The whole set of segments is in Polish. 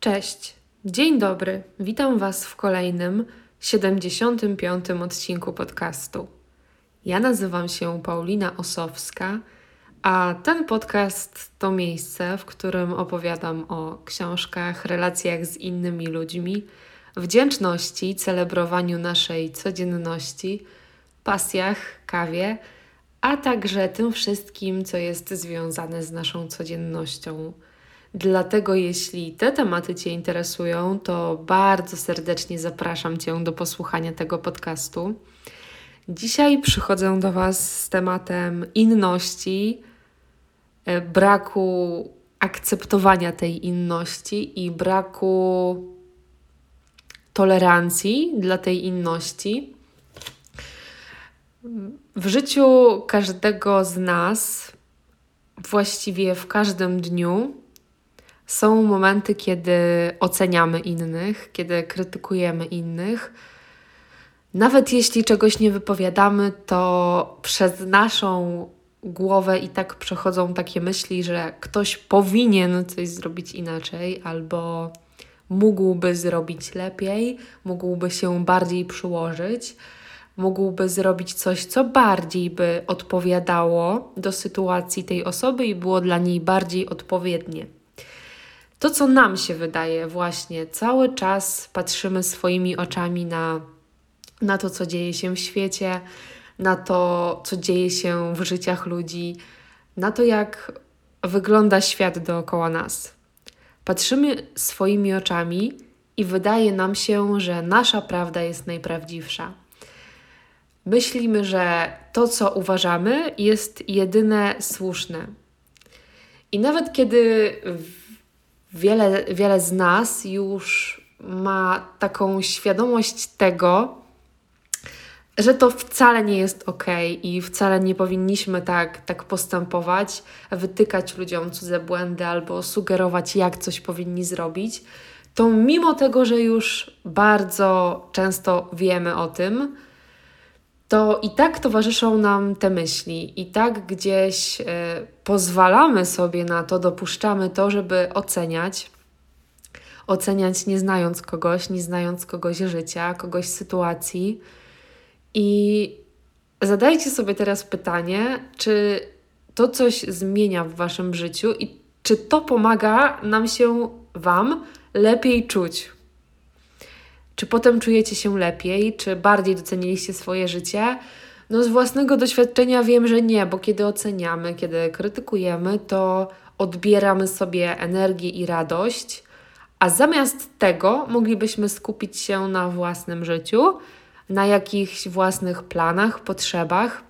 Cześć, dzień dobry. Witam Was w kolejnym 75. odcinku podcastu. Ja nazywam się Paulina Osowska, a ten podcast to miejsce, w którym opowiadam o książkach, relacjach z innymi ludźmi, wdzięczności, celebrowaniu naszej codzienności, pasjach, kawie, a także tym wszystkim, co jest związane z naszą codziennością Dlatego, jeśli te tematy Cię interesują, to bardzo serdecznie zapraszam Cię do posłuchania tego podcastu. Dzisiaj przychodzę do Was z tematem inności, e, braku akceptowania tej inności i braku tolerancji dla tej inności. W życiu każdego z nas, właściwie w każdym dniu, są momenty, kiedy oceniamy innych, kiedy krytykujemy innych. Nawet jeśli czegoś nie wypowiadamy, to przez naszą głowę i tak przechodzą takie myśli, że ktoś powinien coś zrobić inaczej albo mógłby zrobić lepiej, mógłby się bardziej przyłożyć, mógłby zrobić coś, co bardziej by odpowiadało do sytuacji tej osoby i było dla niej bardziej odpowiednie to, co nam się wydaje, właśnie cały czas patrzymy swoimi oczami na, na to, co dzieje się w świecie, na to, co dzieje się w życiach ludzi, na to, jak wygląda świat dookoła nas. Patrzymy swoimi oczami i wydaje nam się, że nasza prawda jest najprawdziwsza. Myślimy, że to, co uważamy, jest jedyne słuszne. I nawet kiedy wiele, wiele z nas już ma taką świadomość tego, że to wcale nie jest ok i wcale nie powinniśmy tak, tak postępować, wytykać ludziom cudze błędy albo sugerować, jak coś powinni zrobić, to mimo tego, że już bardzo często wiemy o tym, to i tak towarzyszą nam te myśli, i tak gdzieś y, pozwalamy sobie na to, dopuszczamy to, żeby oceniać. Oceniać nie znając kogoś, nie znając kogoś życia, kogoś sytuacji. I zadajcie sobie teraz pytanie, czy to coś zmienia w waszym życiu i czy to pomaga nam się, Wam, lepiej czuć czy potem czujecie się lepiej, czy bardziej doceniliście swoje życie? No, z własnego doświadczenia wiem, że nie, bo kiedy oceniamy, kiedy krytykujemy, to odbieramy sobie energię i radość, a zamiast tego moglibyśmy skupić się na własnym życiu, na jakichś własnych planach, potrzebach,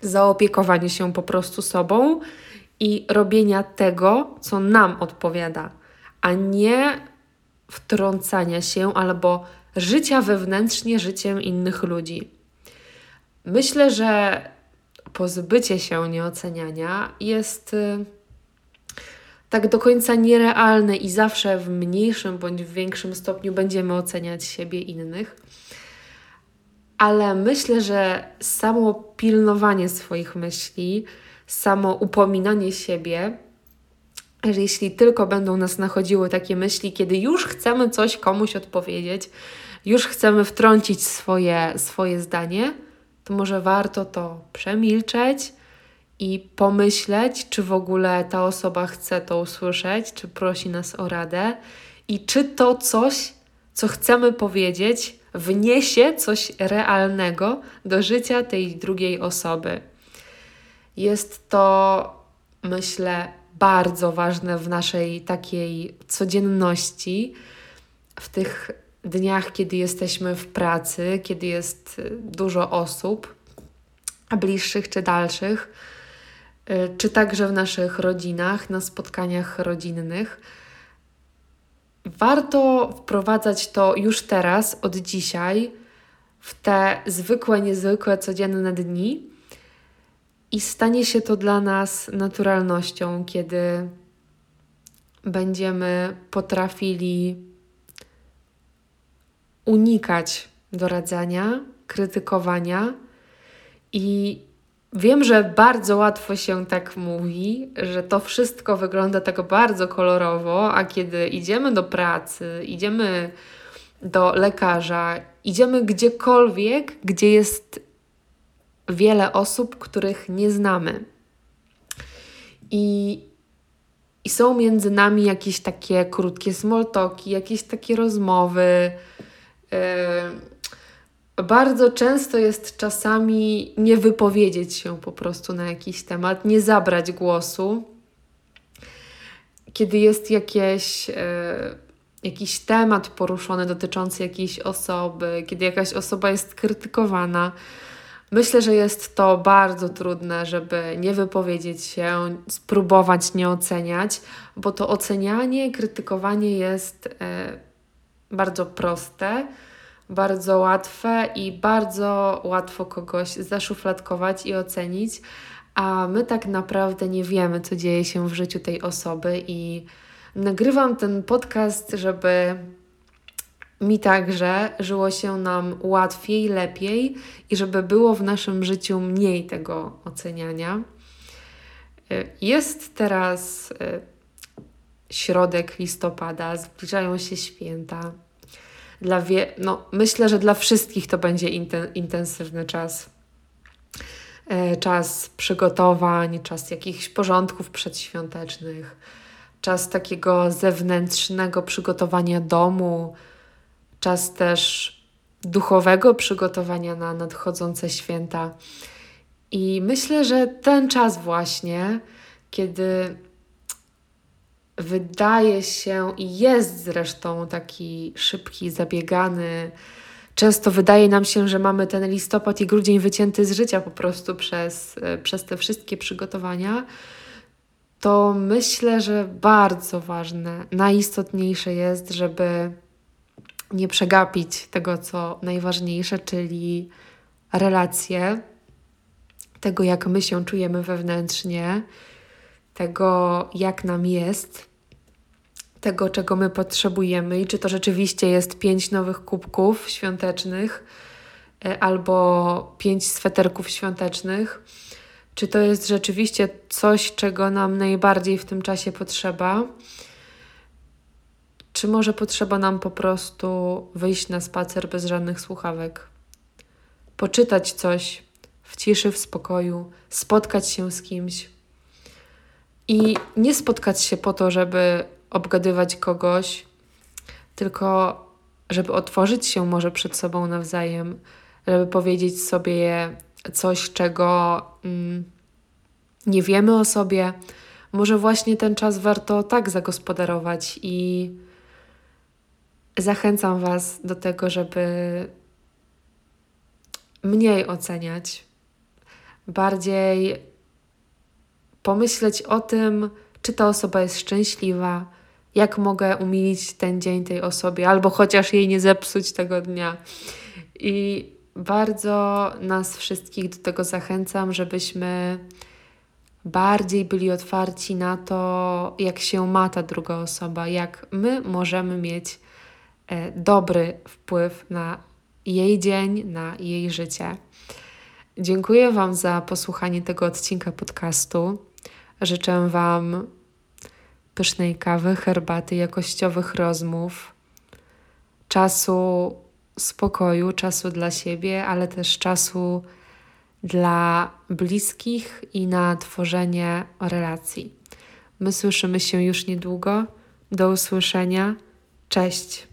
zaopiekowaniu się po prostu sobą i robienia tego, co nam odpowiada, a nie wtrącania się albo życia wewnętrznie życiem innych ludzi. Myślę, że pozbycie się nieoceniania jest y, tak do końca nierealne i zawsze w mniejszym bądź w większym stopniu będziemy oceniać siebie innych. Ale myślę, że samo pilnowanie swoich myśli, samo upominanie siebie że jeśli tylko będą nas nachodziły takie myśli, kiedy już chcemy coś komuś odpowiedzieć, już chcemy wtrącić swoje, swoje zdanie, to może warto to przemilczeć i pomyśleć, czy w ogóle ta osoba chce to usłyszeć, czy prosi nas o radę i czy to coś, co chcemy powiedzieć, wniesie coś realnego do życia tej drugiej osoby. Jest to, myślę, bardzo ważne w naszej takiej codzienności, w tych dniach, kiedy jesteśmy w pracy, kiedy jest y, dużo osób, bliższych czy dalszych, y, czy także w naszych rodzinach, na spotkaniach rodzinnych. Warto wprowadzać to już teraz, od dzisiaj, w te zwykłe, niezwykłe, codzienne dni i stanie się to dla nas naturalnością, kiedy będziemy potrafili unikać doradzania, krytykowania. I Wiem, że bardzo łatwo się tak mówi, że to wszystko wygląda tak bardzo kolorowo, a kiedy idziemy do pracy, idziemy do lekarza, idziemy gdziekolwiek, gdzie jest wiele osób, których nie znamy. I, i są między nami jakieś takie krótkie smoltoki, jakieś takie rozmowy. Yy, bardzo często jest czasami nie wypowiedzieć się po prostu na jakiś temat, nie zabrać głosu. Kiedy jest jakieś. Yy, jakiś temat poruszony dotyczący jakiejś osoby, kiedy jakaś osoba jest krytykowana. Myślę, że jest to bardzo trudne, żeby nie wypowiedzieć się, spróbować nie oceniać, bo to ocenianie, krytykowanie jest e, bardzo proste, bardzo łatwe i bardzo łatwo kogoś zaszufladkować i ocenić, a my tak naprawdę nie wiemy, co dzieje się w życiu tej osoby i Nagrywam ten podcast, żeby mi także żyło się nam łatwiej, lepiej i żeby było w naszym życiu mniej tego oceniania. Jest teraz e, środek listopada, zbliżają się święta. Dla wie, no, myślę, że dla wszystkich to będzie intensywny czas. E, czas przygotowań, czas jakichś porządków przedświątecznych czas takiego zewnętrznego przygotowania domu, czas też duchowego przygotowania na nadchodzące święta. I myślę, że ten czas właśnie, kiedy wydaje się i jest zresztą taki szybki, zabiegany. Często wydaje nam się, że mamy ten listopad i grudzień wycięty z życia po prostu przez, przez te wszystkie przygotowania to myślę, że bardzo ważne, najistotniejsze jest, żeby nie przegapić tego, co najważniejsze, czyli relacje, tego, jak my się czujemy wewnętrznie, tego, jak nam jest, tego, czego my potrzebujemy i czy to rzeczywiście jest pięć nowych kubków świątecznych e, albo pięć sweterków świątecznych czy to jest rzeczywiście coś, czego nam najbardziej w tym czasie potrzeba? Czy może potrzeba nam po prostu wyjść na spacer bez żadnych słuchawek? Poczytać coś w ciszy, w spokoju, spotkać się z kimś. I nie spotkać się po to, żeby obgadywać kogoś, tylko żeby otworzyć się może przed sobą nawzajem, żeby powiedzieć sobie coś, czego mm, nie wiemy o sobie. Może właśnie ten czas warto tak zagospodarować i zachęcam Was do tego, żeby mniej oceniać, bardziej pomyśleć o tym, czy ta osoba jest szczęśliwa, jak mogę umilić ten dzień tej osobie, albo chociaż jej nie zepsuć tego dnia. I bardzo nas wszystkich do tego zachęcam, żebyśmy bardziej byli otwarci na to, jak się ma ta druga osoba, jak my możemy mieć dobry wpływ na jej dzień, na jej życie. Dziękuję Wam za posłuchanie tego odcinka podcastu. Życzę Wam pysznej kawy, herbaty, jakościowych rozmów, czasu spokoju, czasu dla siebie, ale też czasu dla bliskich i na tworzenie relacji. My słyszymy się już niedługo. Do usłyszenia. Cześć.